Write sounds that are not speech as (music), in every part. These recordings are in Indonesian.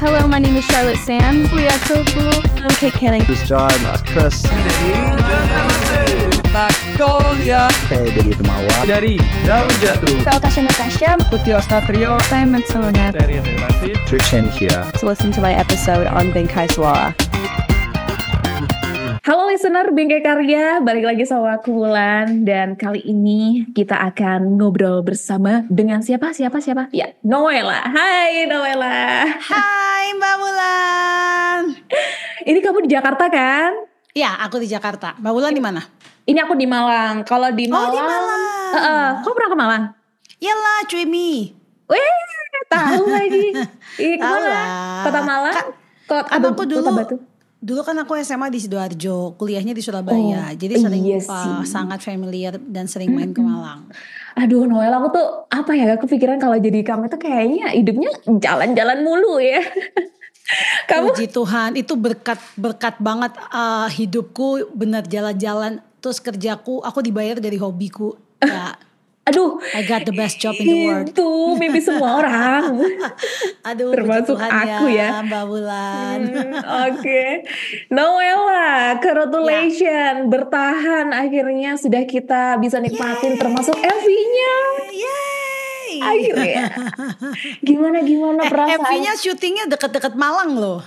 Hello, my name is Charlotte Sands. We are so cool. I'm Kate Canning. This is John, that's Chris. Victoria Saya dari Temawa. dari Daun Jatuh Saya Tasha Natasha. Putih Ostatrio Simon Solonet. dari Relasi Trishan here. To listen to my episode on Bengkai Suara. Halo listener Bingkai Karya, balik lagi sama aku Wulan dan kali ini kita akan ngobrol bersama dengan siapa siapa siapa? Ya, Noella. Hai Noella. Hai Mbak Wulan. (laughs) Ini kamu di Jakarta kan? Ya, aku di Jakarta. Mbak Wulan di mana? Ini aku di Malang. Kalau di Oh, Malang, di Malang. Eh, eh, kamu pernah ke Malang? Yalah, cuy mi. Weh, tahu lagi. (laughs) Ih, ke mana? Kota Malang? Kota, aku dulu Kota Batu. Dulu kan aku SMA di Sidoarjo, kuliahnya di Surabaya. Oh, jadi sering iya uh, sangat familiar dan sering main ke Malang. Aduh Noella aku tuh apa ya kepikiran kalau jadi kamu tuh kayaknya hidupnya jalan-jalan mulu ya. (laughs) kamu Puji Tuhan, itu berkat berkat banget uh, hidupku benar jalan-jalan terus kerjaku aku dibayar dari hobiku. Ya, aduh I got the best job in the world. itu mimpi semua orang. (laughs) Aduh, Termasuk Tuhan aku ya. Mbak Wulan. Hmm, Oke, Noella, congratulations bertahan akhirnya sudah kita bisa nikmatin termasuk MV-nya Yeay. akhirnya. Gimana gimana Eh, perasaan? MV-nya syutingnya deket-deket Malang loh.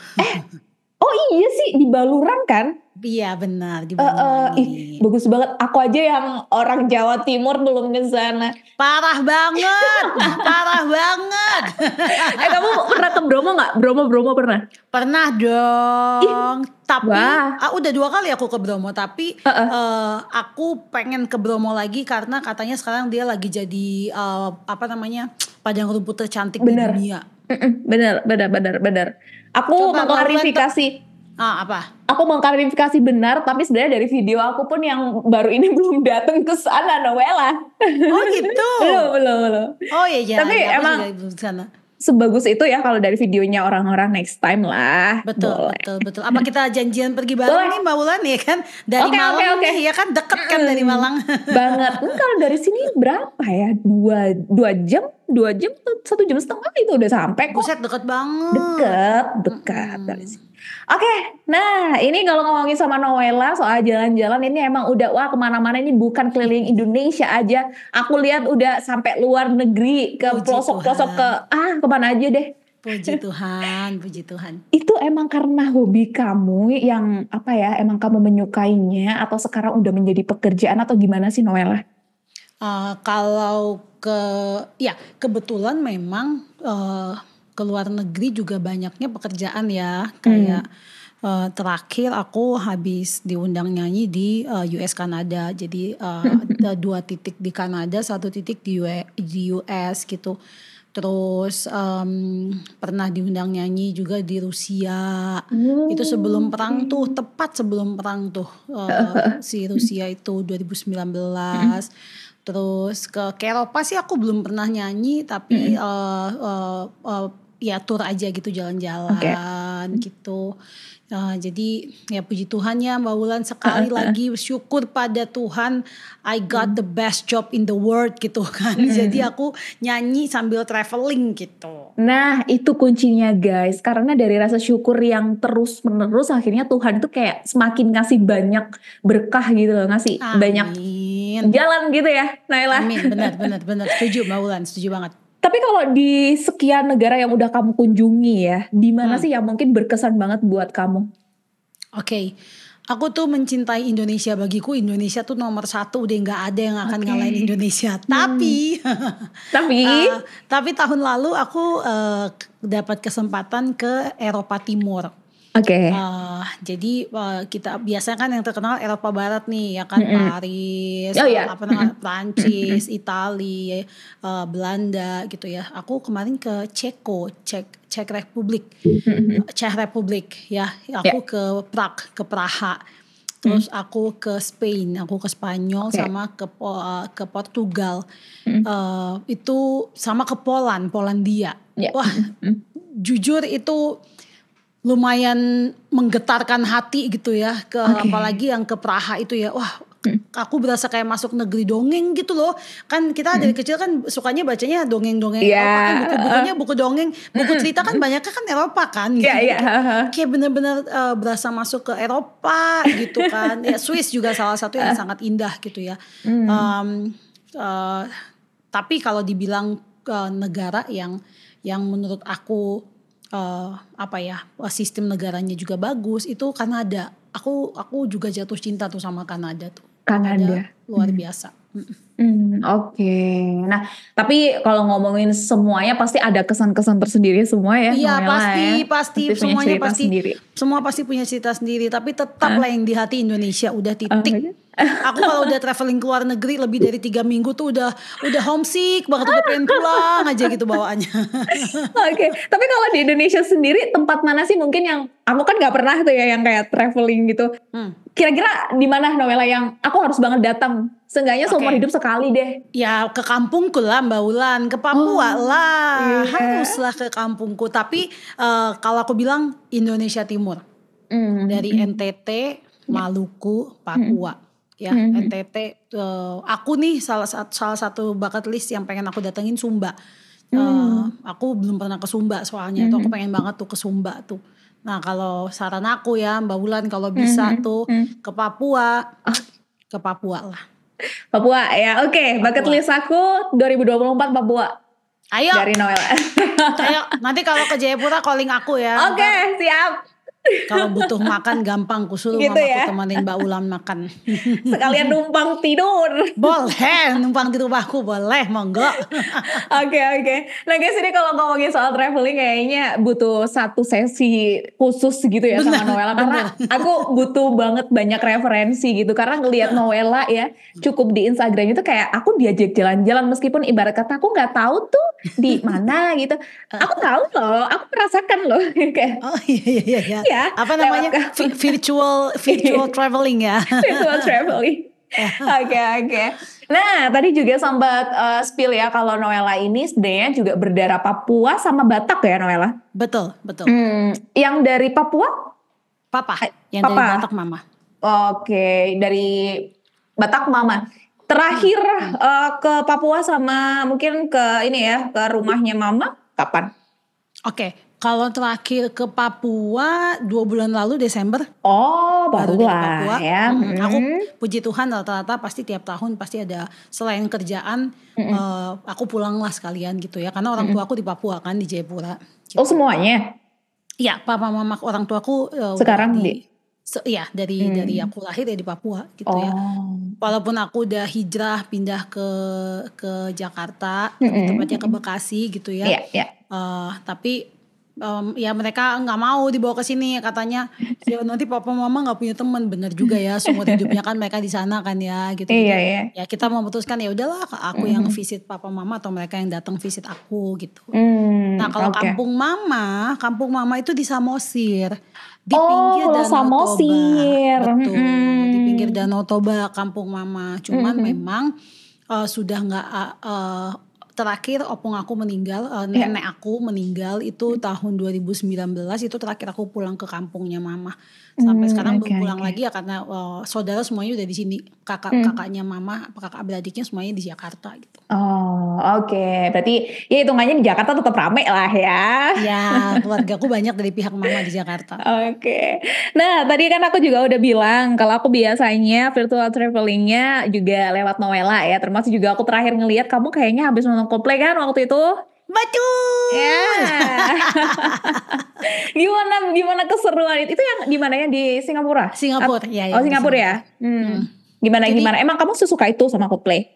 Oh iya sih di Baluran kan? Iya benar di eh, Banyuwangi. ih, bagus banget. Aku aja yang orang Jawa Timur belum ke sana. Parah banget, (laughs) parah banget. eh kamu pernah ke Bromo nggak? Bromo Bromo pernah? Pernah dong. Tapi wah. ah, udah dua kali aku ke Bromo. Tapi Uh-uh. eh, aku pengen ke Bromo lagi karena katanya sekarang dia lagi jadi eh, apa namanya padang rumput tercantik Bener. di dunia. Bener, bener, bener, bener. Aku Coba mengklarifikasi, Ah apa? aku mengklarifikasi benar, tapi sebenarnya dari video aku pun yang baru ini (laughs) belum datang ke sana, Noella. Oh gitu. (laughs) belum, belum, belum. Oh iya iya. Tapi aku emang- sana. Sebagus itu ya kalau dari videonya orang-orang next time lah. Betul, Boleh. betul, betul. Apa kita janjian pergi bareng Boleh. nih Mbak Wulan ya kan? Dari Oke, Malang oke, oke. nih, ya kan deket kan dari Malang. (laughs) banget. Hmm, kalau dari sini berapa ya? Dua, dua jam, dua jam, satu jam setengah itu udah sampai kok. Buset deket banget. Deket, dekat dari sini. Oke, nah ini kalau ngomongin sama Noella soal jalan-jalan ini emang udah wah ke mana-mana ini bukan keliling Indonesia aja. Aku lihat udah sampai luar negeri ke pelosok-pelosok ke ah ke mana aja deh. Puji Tuhan, puji Tuhan. Itu emang karena hobi kamu yang apa ya? Emang kamu menyukainya atau sekarang udah menjadi pekerjaan atau gimana sih Noella? Eh, kalau ke, ya kebetulan memang eh, ke luar negeri juga banyaknya pekerjaan ya. Kayak eh, terakhir aku habis diundang nyanyi di eh, US Kanada. Jadi (laughs) ada dua titik di Kanada, satu titik di, UE di US gitu. Terus em, pernah diundang nyanyi juga di Rusia. Itu sebelum perang tuh, tepat sebelum perang tuh eh, (laughs) si Rusia itu 2019. Terus ke ke Eropa sih aku belum pernah nyanyi, tapi eh, eh, eh, ya tour aja gitu jalan-jalan gitu. Nah, jadi ya puji Tuhan ya Mbak Wulan sekali (laughs) lagi syukur pada Tuhan I got the best job in the world gitu kan. Jadi aku nyanyi sambil traveling gitu. Nah itu kuncinya guys Karena dari rasa syukur yang terus menerus Akhirnya Tuhan itu kayak semakin ngasih banyak berkah gitu loh Ngasih banyak Amin. jalan gitu ya Naila Amin, benar benar benar setuju Mbak Wulan, setuju banget. Tapi kalau di sekian negara yang udah kamu kunjungi ya di mana Hmm. sih yang mungkin berkesan banget buat kamu? Oke, aku tuh mencintai Indonesia. Bagiku Indonesia tuh nomor satu, udah nggak ada yang akan Oke. ngalahin Indonesia. Tapi, (laughs) Tapi (laughs) eh, tapi tahun lalu aku eh, dapat kesempatan ke Eropa Timur. Oke Eh, jadi eh, kita biasanya kan yang terkenal Eropa Barat nih, ya kan Paris, Oh, iya. apa namanya Prancis, Italia, eh, Belanda gitu ya. Aku kemarin ke Ceko, Cek Cek Republik, Czech Republik ya. Aku ke Prague, ke Praha. Terus aku ke Spain, aku ke Spanyol Oke. sama ke eh, ke Portugal. Eh, itu sama ke Poland, Polandia. Ya. Wah, jujur itu lumayan menggetarkan hati gitu ya ke Oke. apalagi yang ke Praha itu ya wah aku berasa kayak masuk negeri dongeng gitu loh. Kan kita dari kecil kan sukanya bacanya dongeng-dongeng Iya. Eropa kan buku-bukunya buku dongeng, buku cerita kan banyaknya kan Eropa kan gitu. Iya, iya. Kayak bener-bener eh, berasa masuk ke Eropa gitu kan. ya Swiss juga salah satu yang sangat indah gitu ya. Em, eh, tapi kalau dibilang eh, negara yang yang menurut aku eh, apa ya sistem negaranya juga bagus itu Kanada. Aku aku juga jatuh cinta tuh sama Kanada tuh. Kanada. luar biasa. Mm-mm. Hmm, oke. Nah, tapi kalau ngomongin semuanya pasti ada kesan-kesan tersendiri semua ya. Iya Noella pasti ya. pasti punya semuanya cerita pasti sendiri. semua pasti punya cerita sendiri tapi tetap lah yang di hati Indonesia udah titik. iya. Aku kalau udah traveling ke luar negeri lebih dari tiga minggu tuh udah udah homesick banget udah pengen pulang aja gitu bawaannya. (laughs) Oke, tapi kalau di Indonesia sendiri tempat mana sih mungkin yang aku kan nggak pernah tuh ya yang kayak traveling gitu. Hmm. Kira-kira di mana Noella yang aku harus banget datang? Seenggaknya seumur Oke. hidup sekali deh. Ya ke kampungku lah Mbak Ulan, ke Papua Oh, lah, iya. haruslah ke kampungku. Tapi eh, kalau aku bilang Indonesia Timur Hmm. dari NTT, Maluku, Papua. Ya Hmm. NTT. eh, aku nih salah satu salah satu bucket list yang pengen aku datengin Sumba. Eh, Hmm. aku belum pernah ke Sumba soalnya tuh aku pengen banget tuh ke Sumba tuh. Nah kalau saran aku ya Mbak Ulan kalau bisa tuh hmm. ke Papua, ke Papua lah. Papua ya. Oke, bucket Papua. list aku 2024 Papua Ayo. dari Noella. Ayo, nanti kalau ke Jayapura calling aku ya. Oke, siap. Kalau butuh makan gampang kusuruh Gitu mamaku ya. temenin Mbak Ulan makan. (laughs) Sekalian numpang tidur. boleh, numpang di rumahku boleh, monggo. (laughs) Oke oke. Nah guys ini kalau ngomongin soal traveling kayaknya butuh satu sesi khusus gitu ya sama Noella karena (laughs) aku butuh banget banyak referensi gitu karena ngelihat Noella ya cukup di Instagram itu kayak aku diajak jalan-jalan meskipun ibarat kata aku nggak tahu tuh di mana gitu. Aku tahu loh, aku merasakan loh kayak Oh iya iya iya. Iya. Iya, Apa namanya? virtual virtual (laughs) traveling ya. virtual traveling. (laughs) Oke oke. Nah tadi juga sempat uh, spill ya kalau Noella ini sebenarnya juga berdarah Papua sama Batak ya Noella. betul, betul. Hmm, yang dari Papua? Papa, Eh, yang dari Papa. Batak Mama. Oke, dari Batak Mama. Terakhir uh, ke Papua sama mungkin ke ini ya ke rumahnya Mama kapan? Oke, kalau terakhir ke Papua dua bulan lalu Desember Oh baru lah Papua. ya. Mm, Aku Hmm. puji Tuhan rata-rata pasti tiap tahun pasti ada selain kerjaan eh, aku pulang lah sekalian gitu ya karena orang tua aku di Papua kan di Jayapura. Oh semuanya? Iya, papa mama orang tuaku eh, udah Sekarang di, di? iya dari dari aku lahir ya di Papua gitu ya. Oh. Walaupun aku udah hijrah pindah ke ke Jakarta, Mm-mm. tepatnya ke Bekasi gitu ya. Iya iya. Eh, tapi em, ya mereka nggak mau dibawa ke sini katanya ya nanti papa mama nggak punya teman bener juga ya seumur (laughs) hidupnya kan mereka di sana kan ya gitu Iya iya. ya kita memutuskan ya udahlah aku yang visit papa mama atau mereka yang datang visit aku gitu Hmm, nah kalau oke. kampung mama kampung mama itu di Samosir di Oh, pinggir danau Samosir. Toba betul Mm-mm. di pinggir danau Toba kampung mama cuman Mm-mm. memang eh, sudah nggak eh, eh, terakhir opung aku meninggal Iya. nenek aku meninggal itu tahun 2019 itu terakhir aku pulang ke kampungnya mama sampai Hmm, sekarang oke, belum pulang oke. lagi ya karena eh, saudara semuanya udah di sini kakak Hmm. kakaknya mama kakak beradiknya semuanya di Jakarta gitu Oh oke. Berarti ya hitungannya di Jakarta tetap rame lah ya. ya keluargaku banyak dari pihak mama di Jakarta Oke. Nah, tadi kan aku juga udah bilang kalau aku biasanya virtual travelingnya juga lewat Noella ya. Termasuk juga aku terakhir ngelihat kamu kayaknya habis nonton Coldplay kan waktu itu. Betul. Ya. (laughs) gimana gimana keseruan itu? Itu yang di mana ya di Singapura? Singapura, ya, ya, Oh, Singapura ya. Hmm. Gimana Jadi- gimana? Emang kamu sesuka itu sama Coldplay?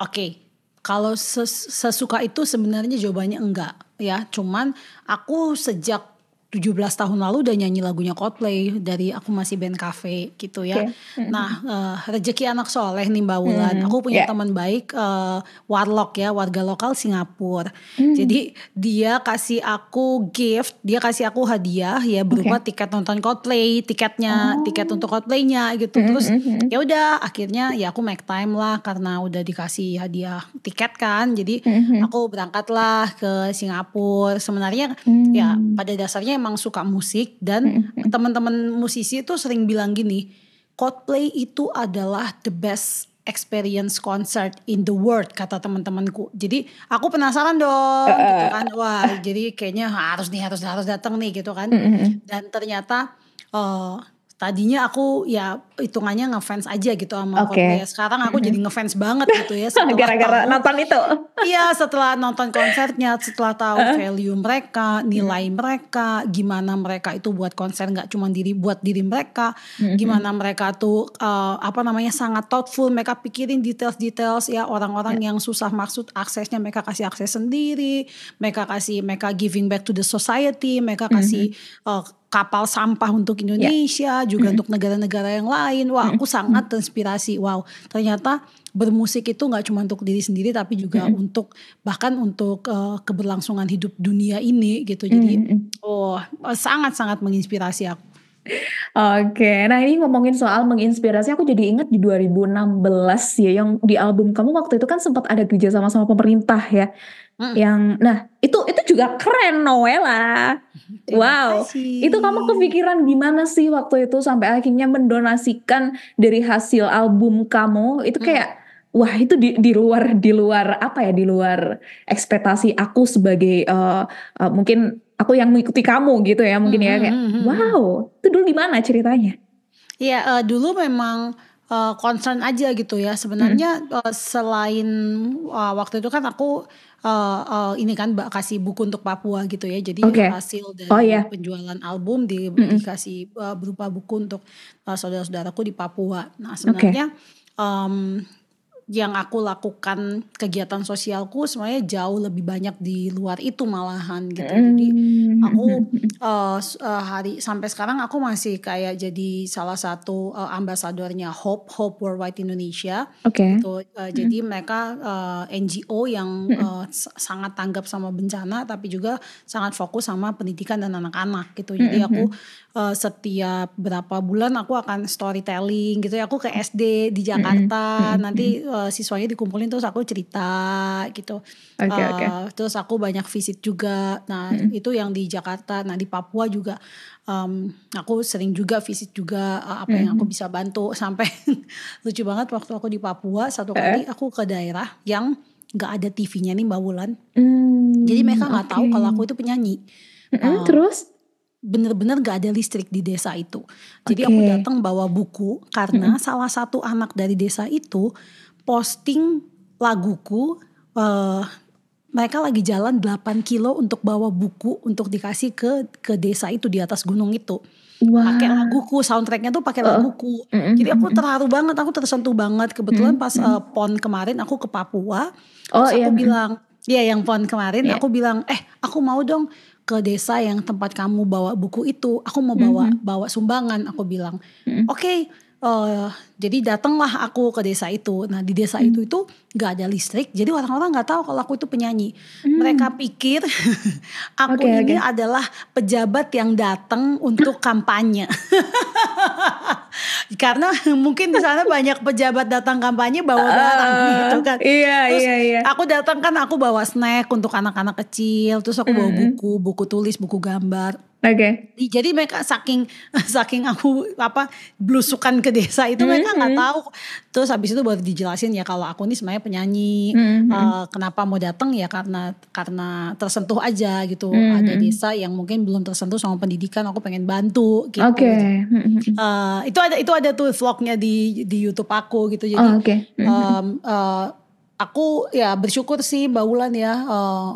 Oke, kalau ses- sesuka itu sebenarnya jawabannya enggak ya. Cuman aku sejak 17 tahun lalu udah nyanyi lagunya Coldplay dari aku masih band cafe gitu ya. Oke. Nah, eh, rezeki anak soleh nih Mbak Wulan. Hmm, Aku punya ya. teman baik eh, warlock ya, warga lokal Singapura. Hmm. Jadi dia kasih aku gift, dia kasih aku hadiah ya berupa tiket nonton Coldplay, tiketnya, tiket untuk Coldplaynya gitu. Terus hmm, ya udah akhirnya ya aku make time lah karena udah dikasih hadiah tiket kan. Jadi Hmm, aku berangkatlah ke Singapura. Sebenarnya Hmm. ya pada dasarnya emang suka musik dan teman-teman musisi itu sering bilang gini, Coldplay itu adalah the best experience concert in the world kata teman-temanku. Jadi aku penasaran dong Uh, uh. gitu kan. Wah, jadi kayaknya harus nih harus harus datang nih gitu kan. Mm-mm. Dan ternyata eh, tadinya aku ya hitungannya ngefans aja gitu sama Oke. Coldplay. Sekarang aku jadi ngefans banget gitu ya (laughs) Gara-gara nonton itu. Iya setelah nonton konsernya, setelah tahu value mereka, nilai mereka, gimana mereka itu buat konser nggak cuma diri buat diri mereka, gimana mereka tuh eh, apa namanya sangat thoughtful, mereka pikirin details-details ya orang-orang yang susah maksud aksesnya mereka kasih akses sendiri, mereka kasih mereka giving back to the society, mereka kasih eh, kapal sampah untuk Indonesia, juga untuk negara-negara yang lain. Wah, aku sangat terinspirasi. Wow, ternyata bermusik itu nggak cuma untuk diri sendiri tapi juga untuk bahkan untuk eh, keberlangsungan hidup dunia ini gitu. Jadi oh sangat-sangat menginspirasi aku. Oke, nah ini ngomongin soal menginspirasi, aku jadi ingat di 2016 ya, yang di album kamu waktu itu kan sempat ada kerja sama sama pemerintah ya, Mm. yang, nah itu itu juga keren Noella, wow, itu kamu kepikiran gimana sih waktu itu sampai akhirnya mendonasikan dari hasil album kamu, itu kayak, wah itu di, di luar di luar apa ya, di luar ekspektasi aku sebagai eh, eh, mungkin aku yang mengikuti kamu gitu ya, mungkin ya kayak, Mhm, mhm, mhm. wow, itu dulu di mana ceritanya? Iya, eh, dulu memang eh, concern aja gitu ya. Sebenarnya eh, selain eh, waktu itu kan aku eh, eh, ini kan Mbak kasih buku untuk Papua gitu ya. Jadi Oke. hasil dari Oh, iya. penjualan album di, dikasih eh, berupa buku untuk eh, saudara-saudaraku di Papua. Nah, sebenarnya em, yang aku lakukan kegiatan sosialku sebenarnya jauh lebih banyak di luar itu malahan gitu. Jadi Hmm. aku (laughs) eh, s- eh, hari sampai sekarang aku masih kayak jadi salah satu eh, ambasadornya Hope Hope Worldwide Indonesia Oke. gitu. Eh, Jadi mereka eh, NGO yang s- sangat tanggap sama bencana tapi juga sangat fokus sama pendidikan dan anak-anak gitu. Jadi aku eh, setiap berapa bulan aku akan storytelling gitu ya. Aku ke SD di Jakarta nanti eh, siswanya dikumpulin terus aku cerita gitu. Oke, oke. Eh, Terus aku banyak visit juga. Nah itu yang di Jakarta. Nah di Papua juga em, aku sering juga visit juga eh, apa yang aku bisa bantu (laughs) sampai lucu banget waktu aku di Papua satu kali aku ke daerah yang nggak ada TV-nya nih Mbak Wulan. Hmm, Jadi mereka nggak tahu oke. kalau aku itu penyanyi. Mm-mm, Eh, terus? Bener-bener gak ada listrik di desa itu. Jadi aku Oke. datang bawa buku karena salah satu anak dari desa itu posting laguku. eh, mereka lagi jalan 8 kilo untuk bawa buku untuk dikasih ke ke desa itu di atas gunung itu. Wah. Pakai laguku, soundtracknya tuh pakai laguku. Mm-mm, Jadi aku terharu banget, aku tersentuh banget. Kebetulan pas eh, pon kemarin aku ke Papua, Oh, terus iya. aku bilang, ya yang pon kemarin Iya. aku bilang, eh aku mau dong ke desa yang tempat kamu bawa buku itu, aku mau bawa bawa sumbangan. Aku bilang, oke. eh, jadi datanglah aku ke desa itu. Nah di desa itu itu nggak ada listrik, jadi orang-orang nggak tahu kalau aku itu penyanyi. Mereka pikir (laughs) aku Oke, ini oke. adalah pejabat yang datang untuk kampanye. (laughs) Karena (laughs) mungkin di sana banyak pejabat datang kampanye bawa barang gitu kan. Iya, Terus iya, iya. aku datang kan aku bawa snack untuk anak-anak kecil, terus aku bawa buku, buku tulis, buku gambar. Oke. Di- Jadi mereka saking (laughs) saking aku apa belusukan ke desa itu mereka nggak tahu. Terus habis itu baru dijelasin ya kalau aku ini sebenarnya penyanyi. Eh, kenapa mau datang ya karena karena tersentuh aja gitu. Ada desa yang mungkin belum tersentuh sama pendidikan, aku pengen bantu gitu. Oke. Mm-mm. Eh, itu ada itu ada tuh vlognya di di YouTube aku gitu. Jadi Oh, Oke. em, eh, aku ya bersyukur sih Mbak Wulan ya eh,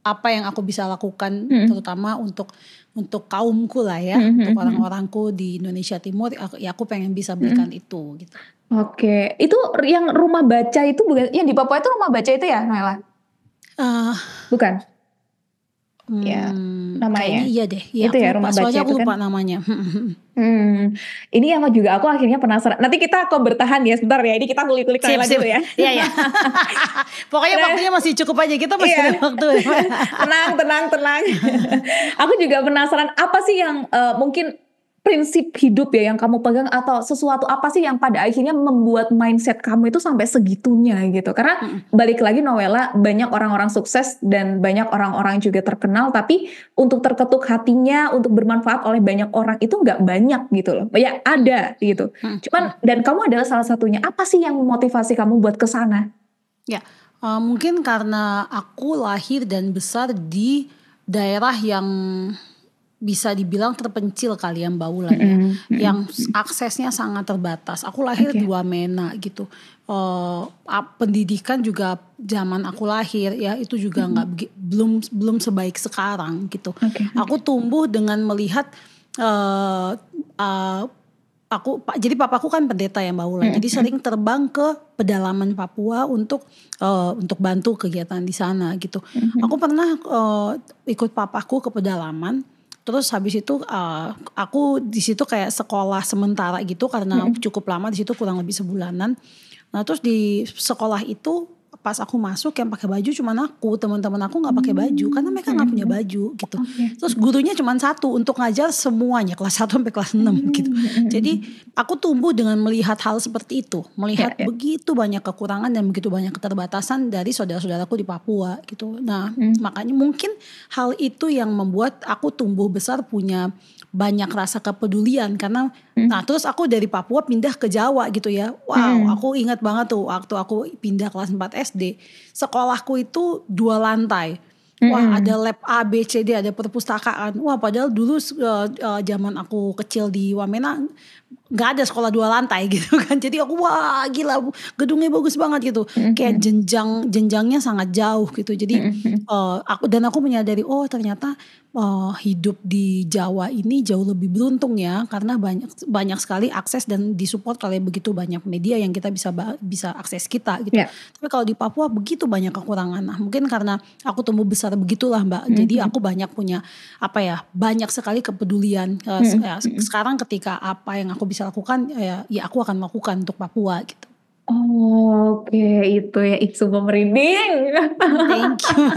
apa yang aku bisa lakukan terutama untuk untuk kaumku lah ya, untuk orang-orangku di Indonesia Timur, aku, ya aku pengen bisa berikan itu gitu. Oke. Itu yang rumah baca itu bukan yang di Papua itu rumah baca itu ya, Noella? Eh, Bukan. Ya, hmm, namanya. kayaknya iya deh. Iya, Itu ya, lupa. rumah baca aku itu lupa kan? namanya. (laughs) Hmm. Ini yang juga aku akhirnya penasaran. Nanti kita kok bertahan ya sebentar ya. Ini kita kulik-kulik sip. dulu ya. (laughs) Iya, iya. (laughs) Pokoknya waktunya masih cukup aja. Kita masih Iya. ada waktu. tenang, tenang, tenang. aku juga penasaran apa sih yang eh, mungkin prinsip hidup ya yang kamu pegang atau sesuatu apa sih yang pada akhirnya membuat mindset kamu itu sampai segitunya gitu? Karena balik lagi Noella banyak orang-orang sukses dan banyak orang-orang juga terkenal tapi untuk terketuk hatinya untuk bermanfaat oleh banyak orang itu nggak banyak gitu loh. Ya ada gitu. Cuman dan kamu adalah salah satunya. Apa sih yang memotivasi kamu buat ke sana? Ya, eh, mungkin karena aku lahir dan besar di daerah yang bisa dibilang terpencil kali ya Mbak Wulan ya. Mm-mm, mm-mm. yang aksesnya sangat terbatas. Aku lahir Oke. di Wamena gitu. Eh, ap- pendidikan juga zaman aku lahir ya itu juga nggak begi- belum belum sebaik sekarang gitu. Oke. Aku tumbuh dengan melihat eh eh, aku jadi papaku kan pendeta ya Mbak Wulan. Jadi sering terbang ke pedalaman Papua untuk eh, untuk bantu kegiatan di sana gitu. Aku pernah eh, ikut papaku ke pedalaman. Terus habis itu eh, aku di situ kayak sekolah sementara gitu karena cukup lama di situ kurang lebih sebulanan. Nah terus di sekolah itu pas aku masuk yang pakai baju cuman aku teman-teman aku nggak pakai baju karena mereka nggak punya baju gitu. Terus gurunya cuma satu untuk ngajar semuanya kelas 1 sampai kelas 6 gitu. Jadi aku tumbuh dengan melihat hal seperti itu, melihat Ya, ya. begitu banyak kekurangan dan begitu banyak keterbatasan dari saudara-saudaraku di Papua gitu. Nah, makanya mungkin hal itu yang membuat aku tumbuh besar punya banyak rasa kepedulian karena nah terus aku dari Papua pindah ke Jawa gitu ya. Wow, aku ingat banget tuh waktu aku pindah kelas 4 SD, sekolahku itu dua lantai. Wah ada lab A, B, C, D, ada perpustakaan. Wah padahal dulu uh, uh, zaman aku kecil di Wamena nggak ada sekolah dua lantai (laughs) gitu kan. Jadi aku wah gila gedungnya bagus banget gitu. Kayak jenjang jenjangnya sangat jauh gitu. Jadi uh, aku dan aku menyadari oh ternyata uh, hidup di Jawa ini jauh lebih beruntung ya karena banyak banyak sekali akses dan disupport oleh begitu banyak media yang kita bisa bisa akses kita gitu. Ya. Tapi kalau di Papua begitu banyak kekurangan. Nah, mungkin karena aku tumbuh besar begitulah, Mbak. Jadi aku banyak punya apa ya? Banyak sekali kepedulian. Ya, se- Sekarang ketika apa yang aku bisa lakukan ya, ya aku akan lakukan untuk Papua gitu. Oh, Oke, itu ya Iksu merinding. Thank you.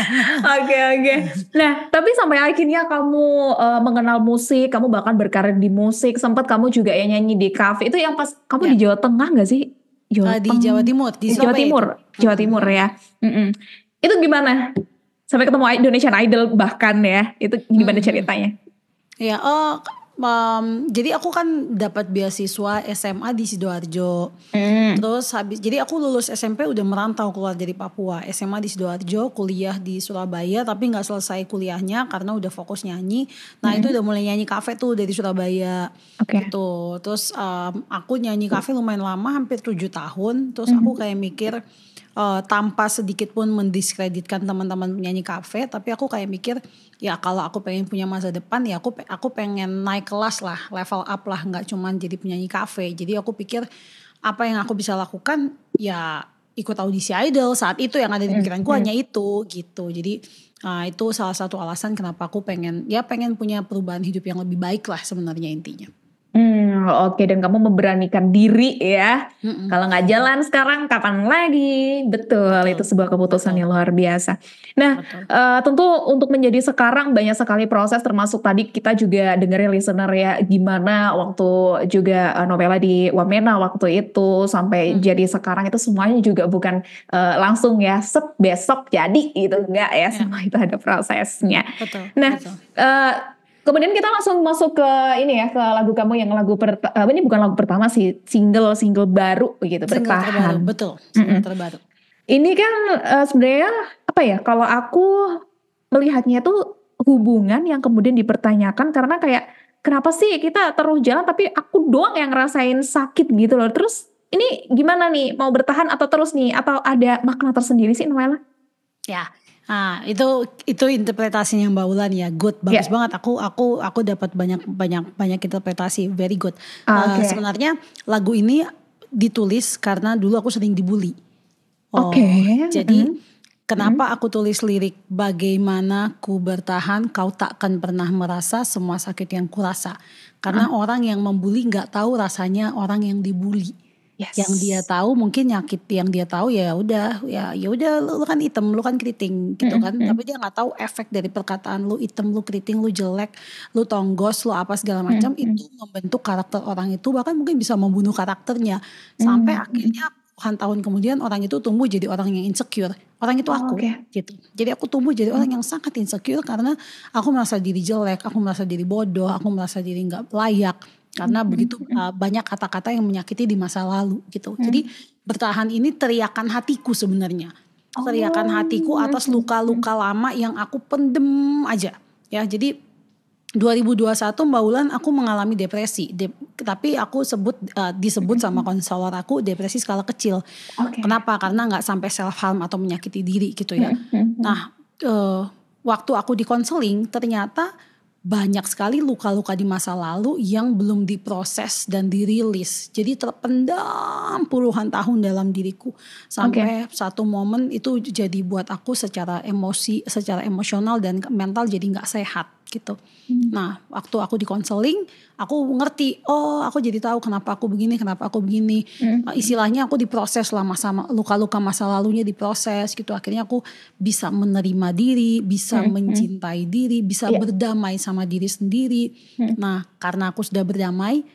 (laughs) Oke oke. Nah, tapi sampai akhirnya kamu eh, mengenal musik, kamu bahkan berkarir di musik, sempat kamu juga ya nyanyi di kafe. Itu yang pas kamu Ya. di Jawa Tengah nggak sih? Eh, di Teng- Jawa Timur, di Jawa Timur, itu. Jawa Timur ya. Mm-mm. Itu gimana? Sampai ketemu Indonesian Idol bahkan ya. Itu gimana Hmm. ceritanya? Ya, oh, em, jadi aku kan dapat beasiswa SMA di Sidoarjo. Hmm. Terus habis jadi aku lulus SMP udah merantau keluar dari Papua. SMA di Sidoarjo, kuliah di Surabaya tapi nggak selesai kuliahnya karena udah fokus nyanyi. Nah, itu udah mulai nyanyi kafe tuh dari Surabaya. Oke. Gitu. Terus em, aku nyanyi kafe lumayan lama, hampir tujuh tahun. Terus aku kayak mikir eh, tanpa sedikit pun mendiskreditkan teman-teman penyanyi kafe, tapi aku kayak mikir ya kalau aku pengen punya masa depan ya aku aku pengen naik kelas lah, level up lah, nggak cuman jadi penyanyi kafe. Jadi aku pikir apa yang aku bisa lakukan ya ikut audisi idol saat itu yang ada di pikiranku hanya itu gitu. Jadi ah, itu salah satu alasan kenapa aku pengen ya pengen punya perubahan hidup yang lebih baik lah sebenarnya intinya. Hmm, oke dan kamu memberanikan diri ya. Kalau nggak jalan sekarang kapan lagi? Betul, Betul. itu sebuah keputusan Betul. yang luar biasa. Nah, Betul. eh, tentu untuk menjadi sekarang banyak sekali proses termasuk tadi kita juga dengerin listener ya gimana waktu juga eh, novela di Wamena waktu itu sampai Hmm. jadi sekarang itu semuanya juga bukan eh, langsung ya set besok jadi gitu enggak ya, Ya. semua itu ada prosesnya. Betul. Nah, betul. Eh, kemudian kita langsung masuk ke ini ya ke lagu kamu yang lagu pertama ini bukan lagu pertama sih single single baru begitu Single terbaru, bertahan. betul. Single terbaru. Ini kan eh, sebenarnya apa ya kalau aku melihatnya tuh hubungan yang kemudian dipertanyakan karena kayak kenapa sih kita terus jalan tapi aku doang yang ngerasain sakit gitu loh. Terus ini gimana nih mau bertahan atau terus nih atau ada makna tersendiri sih Noella? Ya, ah itu itu interpretasinya Mbak Ulan ya, good, bagus Ya. banget. Aku aku aku dapat banyak banyak banyak interpretasi, very good. Ah, Eh, oke. sebenarnya lagu ini ditulis karena dulu aku sering dibully. Oh, Oke, Jadi mm. kenapa aku tulis lirik bagaimana ku bertahan kau takkan pernah merasa semua sakit yang kurasa. Karena Ah. orang yang membuli nggak tahu rasanya orang yang dibully. Yes. yang dia tahu mungkin nyakit yang dia tahu ya udah ya ya udah lu, lu kan item lu kan keriting gitu kan Mm-mm. tapi dia nggak tahu efek dari perkataan lu item lu keriting lu jelek lu tonggos lu apa segala macam Mm-mm. itu membentuk karakter orang itu bahkan mungkin bisa membunuh karakternya sampai Mm-mm. akhirnya puluhan tahun kemudian orang itu tumbuh jadi orang yang insecure orang itu Oh, aku oke. gitu jadi aku tumbuh jadi orang yang sangat insecure karena aku merasa diri jelek aku merasa diri bodoh aku merasa diri nggak layak karena begitu uh, banyak kata-kata yang menyakiti di masa lalu gitu. Jadi bertahan ini teriakan hatiku sebenarnya. Teriakan hatiku atas luka-luka lama yang aku pendem aja. Ya, jadi 2021 Mbak Ulan aku mengalami depresi. De- tapi aku sebut uh, disebut sama konselor aku depresi skala kecil. Oke. Kenapa? Karena nggak sampai self harm atau menyakiti diri gitu ya. Nah, eh, waktu aku di konseling ternyata banyak sekali luka-luka di masa lalu yang belum diproses dan dirilis. Jadi terpendam puluhan tahun dalam diriku sampai satu momen itu jadi buat aku secara emosi, secara emosional dan mental jadi nggak sehat gitu. Nah, waktu aku di konseling, aku ngerti, oh aku jadi tahu kenapa aku begini, kenapa aku begini. Hmm. Uh, Istilahnya aku diproses lah masa luka-luka masa lalunya diproses gitu. Akhirnya aku bisa menerima diri, bisa Hmm, hmm. mencintai diri, bisa Iya. berdamai sama diri sendiri. Hmm. Nah, karena aku sudah berdamai,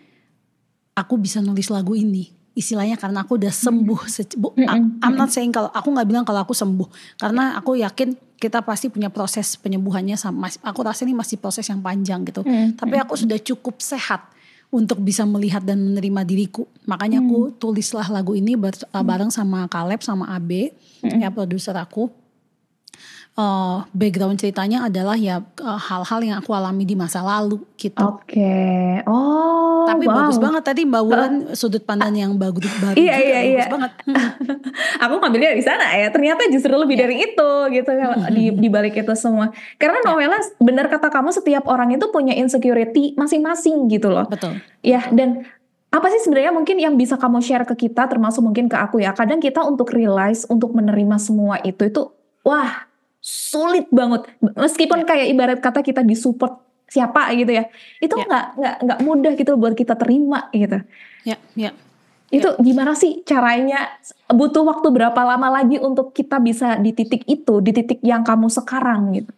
aku bisa nulis lagu ini. Istilahnya karena aku udah sembuh. bu- Hmm, I- hmm, I'm not saying kalau aku nggak bilang kalau aku sembuh, karena aku yakin kita pasti punya proses penyembuhannya sama. Aku rasa ini masih proses yang panjang gitu. Hmm, Tapi aku sudah cukup sehat untuk bisa melihat dan menerima diriku. Makanya aku tulislah lagu ini ber- uh, bareng sama Caleb sama Abe, ya produser aku. Uh, background ceritanya adalah ya uh, hal-hal yang aku alami di masa lalu gitu. Oke. Oh. Tapi wow. bagus banget tadi Mbak Wulan sudut pandang yang bagus baru Iya, juga, iya, bagus iya. banget. (laughs) Aku ngambilnya dari sana ya. Ternyata justru lebih Iya. dari itu gitu Mm-mm. di di balik itu semua. Karena Novela benar kata kamu setiap orang itu punya insecurity masing-masing gitu loh. Betul. Ya, dan apa sih sebenarnya mungkin yang bisa kamu share ke kita termasuk mungkin ke aku ya. Kadang kita untuk realize untuk menerima semua itu itu wah, sulit banget. Meskipun kayak ibarat kata kita disupport siapa gitu ya. Itu Ya. nggak nggak nggak mudah gitu buat kita terima gitu. Ya, ya. Itu gimana sih caranya? Butuh waktu berapa lama lagi untuk kita bisa di titik itu, di titik yang kamu sekarang gitu?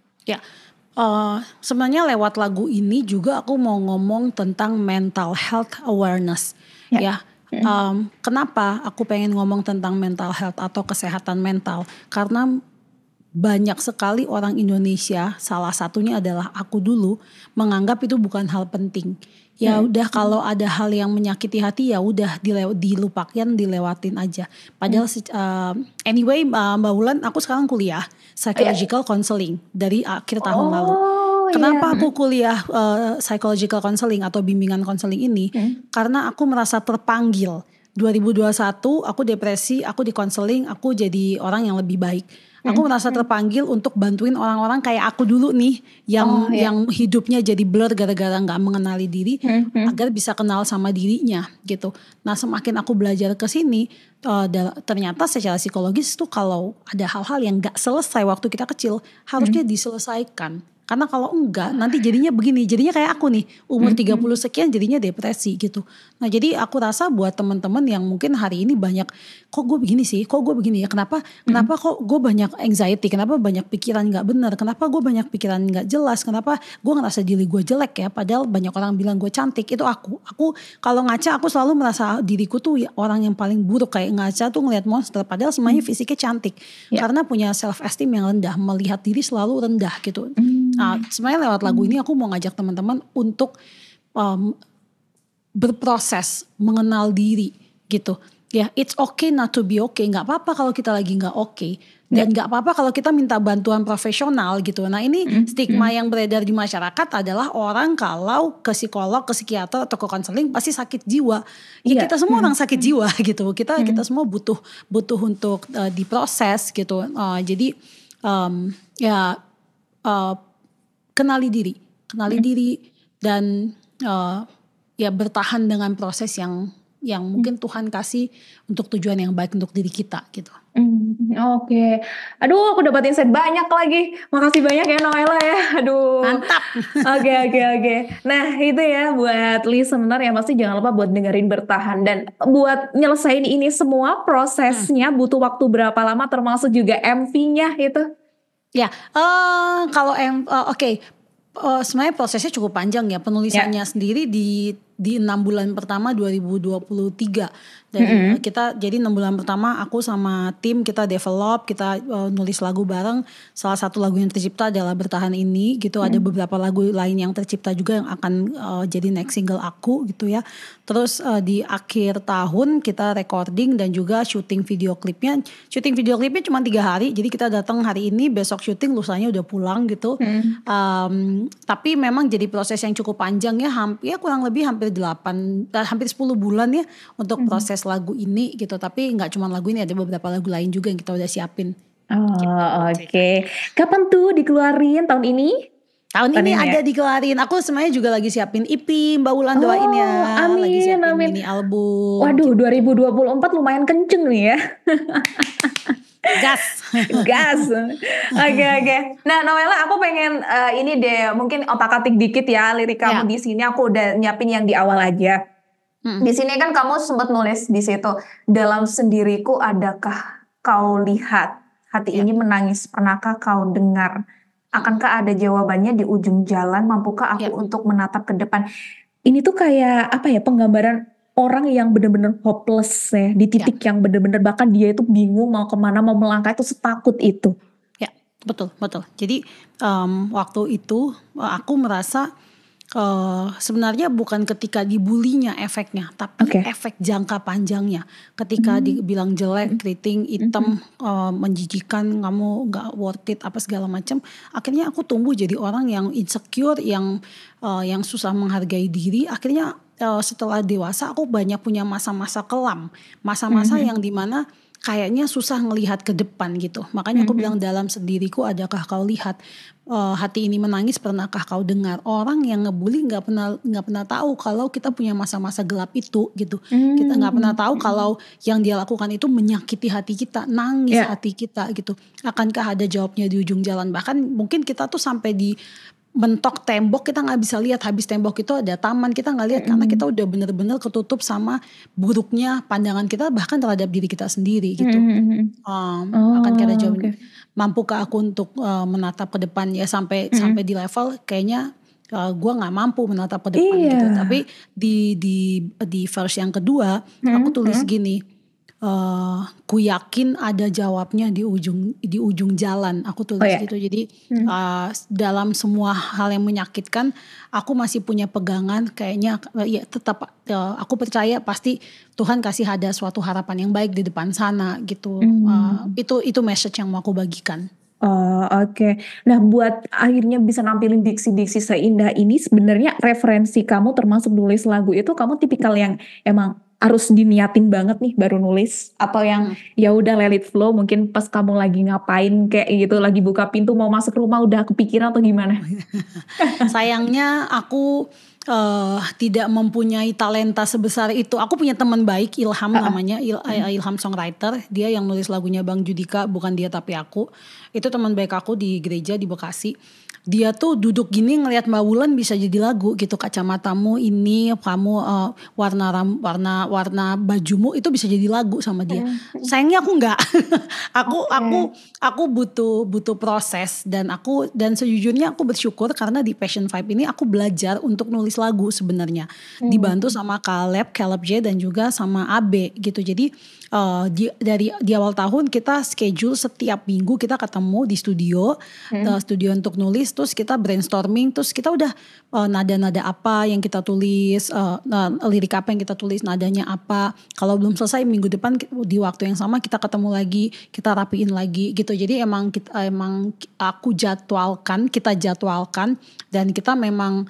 Eh, sebenarnya lewat lagu ini juga aku mau ngomong tentang mental health awareness. Ya. Ya. Em, kenapa aku pengen ngomong tentang mental health atau kesehatan mental? Karena banyak sekali orang Indonesia, salah satunya adalah aku dulu menganggap itu bukan hal penting. Ya udah kalau ada hal yang menyakiti hati ya udah dilew- dilupakan, dilewatin aja. Padahal se- uh, anyway uh, Mbak Wulan aku sekarang kuliah psychological counseling dari akhir tahun lalu. Oh, Kenapa iya. aku kuliah uh, psychological counseling atau bimbingan counseling ini? Hmm. Karena aku merasa terpanggil. 2021 aku depresi, aku di counseling, aku jadi orang yang lebih baik. Aku merasa terpanggil untuk bantuin orang-orang kayak aku dulu nih yang Oh, iya. yang hidupnya jadi blur gara-gara nggak mengenali diri agar bisa kenal sama dirinya gitu. Nah, semakin aku belajar ke sini da- ternyata secara psikologis tuh kalau ada hal-hal yang nggak selesai waktu kita kecil harusnya diselesaikan. Karena kalau enggak nanti jadinya begini, jadinya kayak aku nih umur 30 sekian jadinya depresi gitu. Nah jadi aku rasa buat teman-teman yang mungkin hari ini banyak kok gue begini sih, kok gue begini ya, kenapa kenapa kok gue banyak anxiety, kenapa banyak pikiran nggak benar, kenapa gue banyak pikiran nggak jelas, kenapa gue ngerasa diri gue jelek ya, padahal banyak orang bilang gue cantik. Itu aku. Aku kalau ngaca aku selalu merasa diriku tuh ya orang yang paling buruk. Kayak ngaca tuh ngelihat monster, padahal semuanya fisiknya cantik. Ya. karena punya self esteem yang rendah, melihat diri selalu rendah gitu. Hmm. Nah, sebenarnya lewat lagu ini aku mau ngajak teman-teman untuk um, berproses mengenal diri gitu. Ya, it's okay not to be okay. Nggak apa-apa kalau kita lagi nggak oke. Dan nggak apa-apa kalau kita minta bantuan profesional gitu. Nah ini stigma yang beredar di masyarakat adalah orang kalau ke psikolog, ke psikiater atau ke konseling pasti sakit jiwa. Ya Iya. kita semua orang sakit jiwa (laughs) gitu. Kita kita semua butuh butuh untuk uh, diproses gitu. Uh, jadi um, ya uh, kenali diri, kenali diri dan uh, ya bertahan dengan proses yang yang mungkin Tuhan kasih untuk tujuan yang baik untuk diri kita gitu. Hmm, Oke, aduh aku dapat insight banyak lagi. Makasih banyak ya Noella ya. Aduh. Mantap. Oke oke oke. Nah itu ya buat listener yang pasti jangan lupa buat dengerin bertahan dan buat nyelesain ini semua prosesnya butuh waktu berapa lama termasuk juga MV-nya itu. Ya, eh kalau em eh, oke, Eh, sebenarnya prosesnya cukup panjang ya penulisannya sendiri di di enam bulan pertama 2023 dan kita jadi enam bulan pertama aku sama tim kita develop kita eh, nulis lagu bareng. Salah satu lagu yang tercipta adalah bertahan ini gitu. Ada beberapa lagu lain yang tercipta juga yang akan eh, jadi next single aku gitu ya. Terus eh, di akhir tahun kita recording dan juga syuting video klipnya. Syuting video klipnya cuma tiga hari jadi kita datang hari ini besok syuting lusanya udah pulang gitu. Em, tapi memang jadi proses yang cukup panjang ya. Hampir ya kurang lebih hampir 8 eh, hampir 10 bulan ya untuk proses lagu ini gitu tapi nggak cuma lagu ini ada beberapa lagu lain juga yang kita udah siapin Oh oke. Kapan tuh dikeluarin tahun ini? tahun Tahun ini ini ya? ada dikeluarin aku sebenarnya juga lagi siapin EP Mbak Wulan doain ya Oh, amin, lagi siapin amin. mini album Waduh 2024 lumayan kenceng nih ya. (laughs) gas Gas. Oke oke. Nah Noella aku pengen eh, ini deh mungkin otak atik dikit ya lirik kamu Ya. di sini aku udah nyiapin yang di awal aja. Mm. Di sini kan kamu sempat nulis di situ dalam sendiriku adakah kau lihat hati Ya. ini menangis pernahkah kau dengar akankah ada jawabannya di ujung jalan mampukah aku Ya. untuk menatap ke depan ini tuh kayak apa ya penggambaran orang yang bener-bener hopeless ya di titik yang bener-bener bahkan dia itu bingung mau ke mana mau melangkah itu setakut itu Ya, betul, betul. Jadi em, waktu itu eh, aku merasa eh, sebenarnya bukan ketika dibulinya efeknya, tapi Oke. efek jangka panjangnya. Ketika dibilang jelek, keriting, hitam, eh, menjijikan, kamu nggak worth it, apa segala macam. Akhirnya aku tumbuh jadi orang yang insecure, yang eh, yang susah menghargai diri. Akhirnya eh, setelah dewasa aku banyak punya masa-masa kelam, masa-masa yang di mana kayaknya susah ngelihat ke depan gitu. Makanya aku bilang dalam sendiriku adakah kau lihat Eh, hati ini menangis pernahkah kau dengar orang yang ngebully nggak pernah nggak pernah tahu kalau kita punya masa-masa gelap itu gitu. Kita nggak pernah tahu kalau yang dia lakukan itu menyakiti hati kita, nangis Ya. hati kita gitu. Akankah ada jawabnya di ujung jalan? Bahkan mungkin kita tuh sampai di mentok tembok kita nggak bisa lihat. Habis tembok itu ada taman kita nggak lihat. Karena kita udah bener-bener ketutup sama buruknya pandangan kita bahkan terhadap diri kita sendiri gitu. Um, Oh, akan ada jawaban. oke. mampukah aku untuk uh, menatap ke depan? Ya sampai sampai di level kayaknya uh, gue nggak mampu menatap ke depan Iya. gitu. Tapi di di di verse yang kedua aku tulis gini eh ku yakin ada jawabnya di ujung di ujung jalan. Aku tulis Oh, ya. gitu. Jadi uh, dalam semua hal yang menyakitkan aku masih punya pegangan. Kayaknya uh, ya tetap uh, aku percaya pasti Tuhan kasih ada suatu harapan yang baik di depan sana gitu. Uh, itu itu message yang mau aku bagikan. Oh oke. Nah buat akhirnya bisa nampilin diksi-diksi seindah ini sebenarnya referensi kamu termasuk nulis lagu itu kamu tipikal yang emang harus diniatin banget nih baru nulis atau yang ya udah let it flow mungkin pas kamu lagi ngapain kayak gitu lagi buka pintu mau masuk rumah udah kepikiran atau gimana? (laughs) Sayangnya aku eh, tidak mempunyai talenta sebesar itu. Aku punya teman baik Ilham namanya Il- eh, Ilham songwriter. Dia yang nulis lagunya Bang Judika, bukan dia tapi aku. Itu teman baik aku di gereja di Bekasi. Dia tuh duduk gini ngelihat Mbak Wulan bisa jadi lagu gitu kacamatamu ini kamu eh, warna ram, warna warna bajumu itu bisa jadi lagu sama dia. Sayangnya aku nggak. (laughs) aku aku aku butuh butuh proses dan aku dan sejujurnya aku bersyukur karena di Passion Vibe ini aku belajar untuk nulis lagu sebenarnya dibantu sama Caleb, Caleb J dan juga sama AB gitu. Jadi eh, di, dari di awal tahun kita schedule setiap minggu kita ketemu di studio, eh, studio untuk nulis, terus kita brainstorming, terus kita udah eh, nada-nada apa yang kita tulis, eh, nah, lirik apa yang kita tulis, nadanya apa. Kalau belum selesai minggu depan di waktu yang sama kita ketemu lagi, kita rapiin lagi gitu. Jadi emang kita emang aku jadwalkan, kita jadwalkan dan kita memang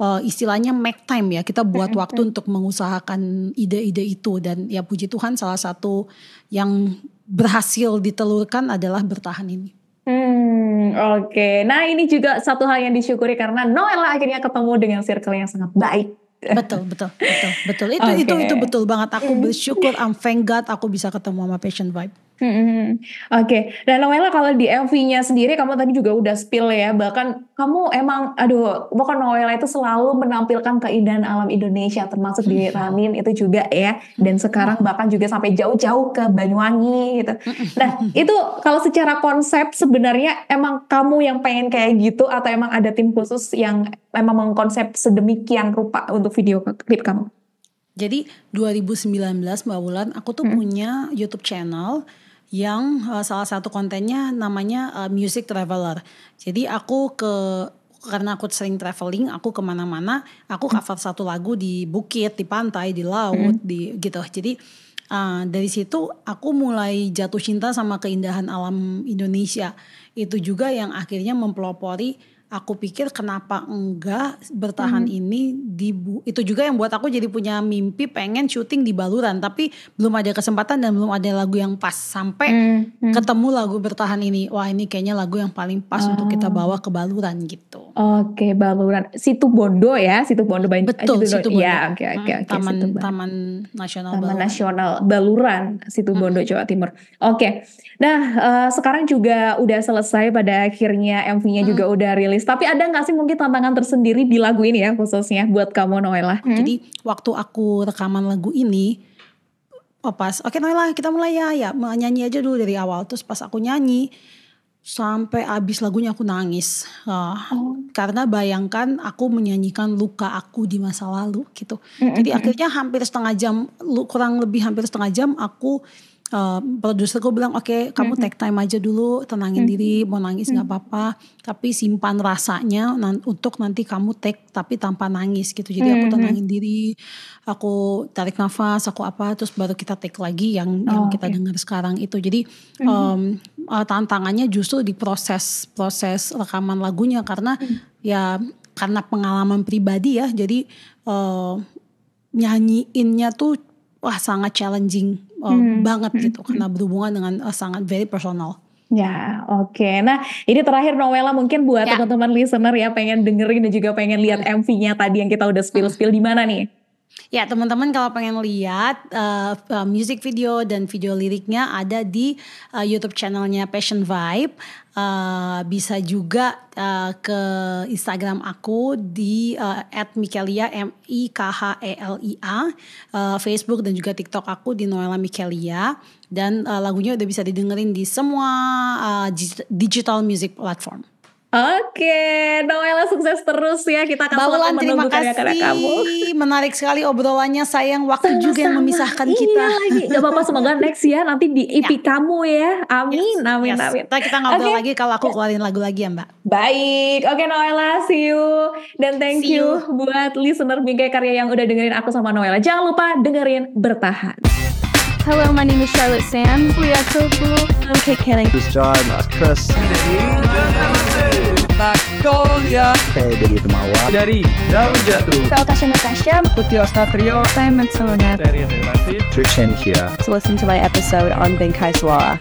eh, istilahnya make time ya kita buat waktu untuk mengusahakan ide-ide itu dan ya puji Tuhan salah satu yang berhasil ditelurkan adalah bertahan ini. Hmm, oke. Nah ini juga satu hal yang disyukuri karena Noella akhirnya ketemu dengan circle yang sangat baik. Betul, betul, betul, betul. Itu itu Oke. itu betul banget. Aku bersyukur, I'm thank God aku bisa ketemu sama Passion Vibe. Hmm, Oke, dan Noella kalau di MV-nya sendiri kamu tadi juga udah spill ya, bahkan kamu emang, aduh, pokoknya Noella itu selalu menampilkan keindahan alam Indonesia, termasuk di Ramin itu juga ya, dan sekarang bahkan juga sampai jauh-jauh ke Banyuwangi gitu. Nah, itu kalau secara konsep sebenarnya emang kamu yang pengen kayak gitu atau emang ada tim khusus yang emang mengkonsep sedemikian rupa untuk video klip kamu? Jadi 2019 Mbak Wulan, aku tuh punya YouTube channel yang uh, salah satu kontennya namanya uh, Music Traveler. Jadi aku ke karena aku sering traveling, aku ke mana-mana, aku cover satu lagu di bukit, di pantai, di laut, di gitu. Jadi uh, dari situ aku mulai jatuh cinta sama keindahan alam Indonesia. Itu juga yang akhirnya mempelopori aku pikir kenapa enggak bertahan ini di itu juga yang buat aku jadi punya mimpi pengen syuting di Baluran tapi belum ada kesempatan dan belum ada lagu yang pas sampai Hmm, ketemu lagu bertahan ini wah ini kayaknya lagu yang paling pas untuk kita bawa ke Baluran gitu Oke, Baluran. Situ Bondo ya, Situ Bondo Ban- betul eh, situ Bondo Ya, oke oke Mm, oke. taman Situ taman nasional Taman Baluran. Nasional Baluran, Situ Bondo, Jawa Timur. Oke. Nah, eh, sekarang juga udah selesai pada akhirnya MV-nya juga udah rilis. Tapi ada nggak sih mungkin tantangan tersendiri di lagu ini ya khususnya buat kamu Noella? Jadi waktu aku rekaman lagu ini, oh pas, oke Noella kita mulai ya, ya nyanyi aja dulu dari awal. Terus pas aku nyanyi, sampai habis lagunya aku nangis. Ah, Karena bayangkan aku menyanyikan luka aku di masa lalu gitu. Jadi akhirnya hampir setengah jam, kurang lebih hampir setengah jam aku Uh, produserku bilang oke kamu take time aja dulu tenangin diri mau nangis nggak apa-apa tapi simpan rasanya nan- untuk nanti kamu take tapi tanpa nangis gitu. Jadi aku tenangin diri aku tarik nafas aku apa terus baru kita take lagi yang yang Oh, kita oke. dengar sekarang itu. Jadi um, uh, tantangannya justru di proses proses rekaman lagunya karena ya karena pengalaman pribadi ya. Jadi uh, nyanyiinnya tuh wah sangat challenging uh, banget gitu karena berhubungan dengan uh, sangat very personal. Ya, oke. Nah, ini terakhir Noella mungkin buat Ya. teman-teman listener ya pengen dengerin dan juga pengen lihat MV-nya tadi yang kita udah spill-spill di mana nih? Ya teman-teman kalau pengen lihat uh, music video dan video liriknya ada di uh, YouTube channelnya Passion Vibe. Uh, bisa juga uh, ke Instagram aku di uh, @mikelia m i k h e l i a, uh, Facebook dan juga TikTok aku di Noella Mikelia dan uh, lagunya udah bisa didengerin di semua uh, dig- digital music platform. Oke, Noella sukses terus ya. Kita akan Mbak selalu menunggu karya-karya kasih. kamu. (laughs) Menarik sekali obrolannya. Sayang waktu juga yang Sama-sama. memisahkan Iya kita. lagi. Gak apa-apa semoga (laughs) next ya nanti di EP kamu ya. Amin, amin, Yes. amin. Ntar kita ngobrol Oke. lagi kalau aku keluarin lagu lagi ya Mbak. Baik, oke Noella, see you. Dan thank See you. you. buat listener Bingkai Karya yang udah dengerin aku sama Noella. Jangan lupa dengerin Bertahan. Hello, my name is Charlotte Sam. We are so cool. I'm Kate Canning. Terus John, Mas Chris, Magnolia saya dari Temawa. dari Jauh Jatuh Saya Tasha Natasha. Putih Satrio Saya Matsuno dari Relasi Trishan here. to listen to my episode on Benkai Suara.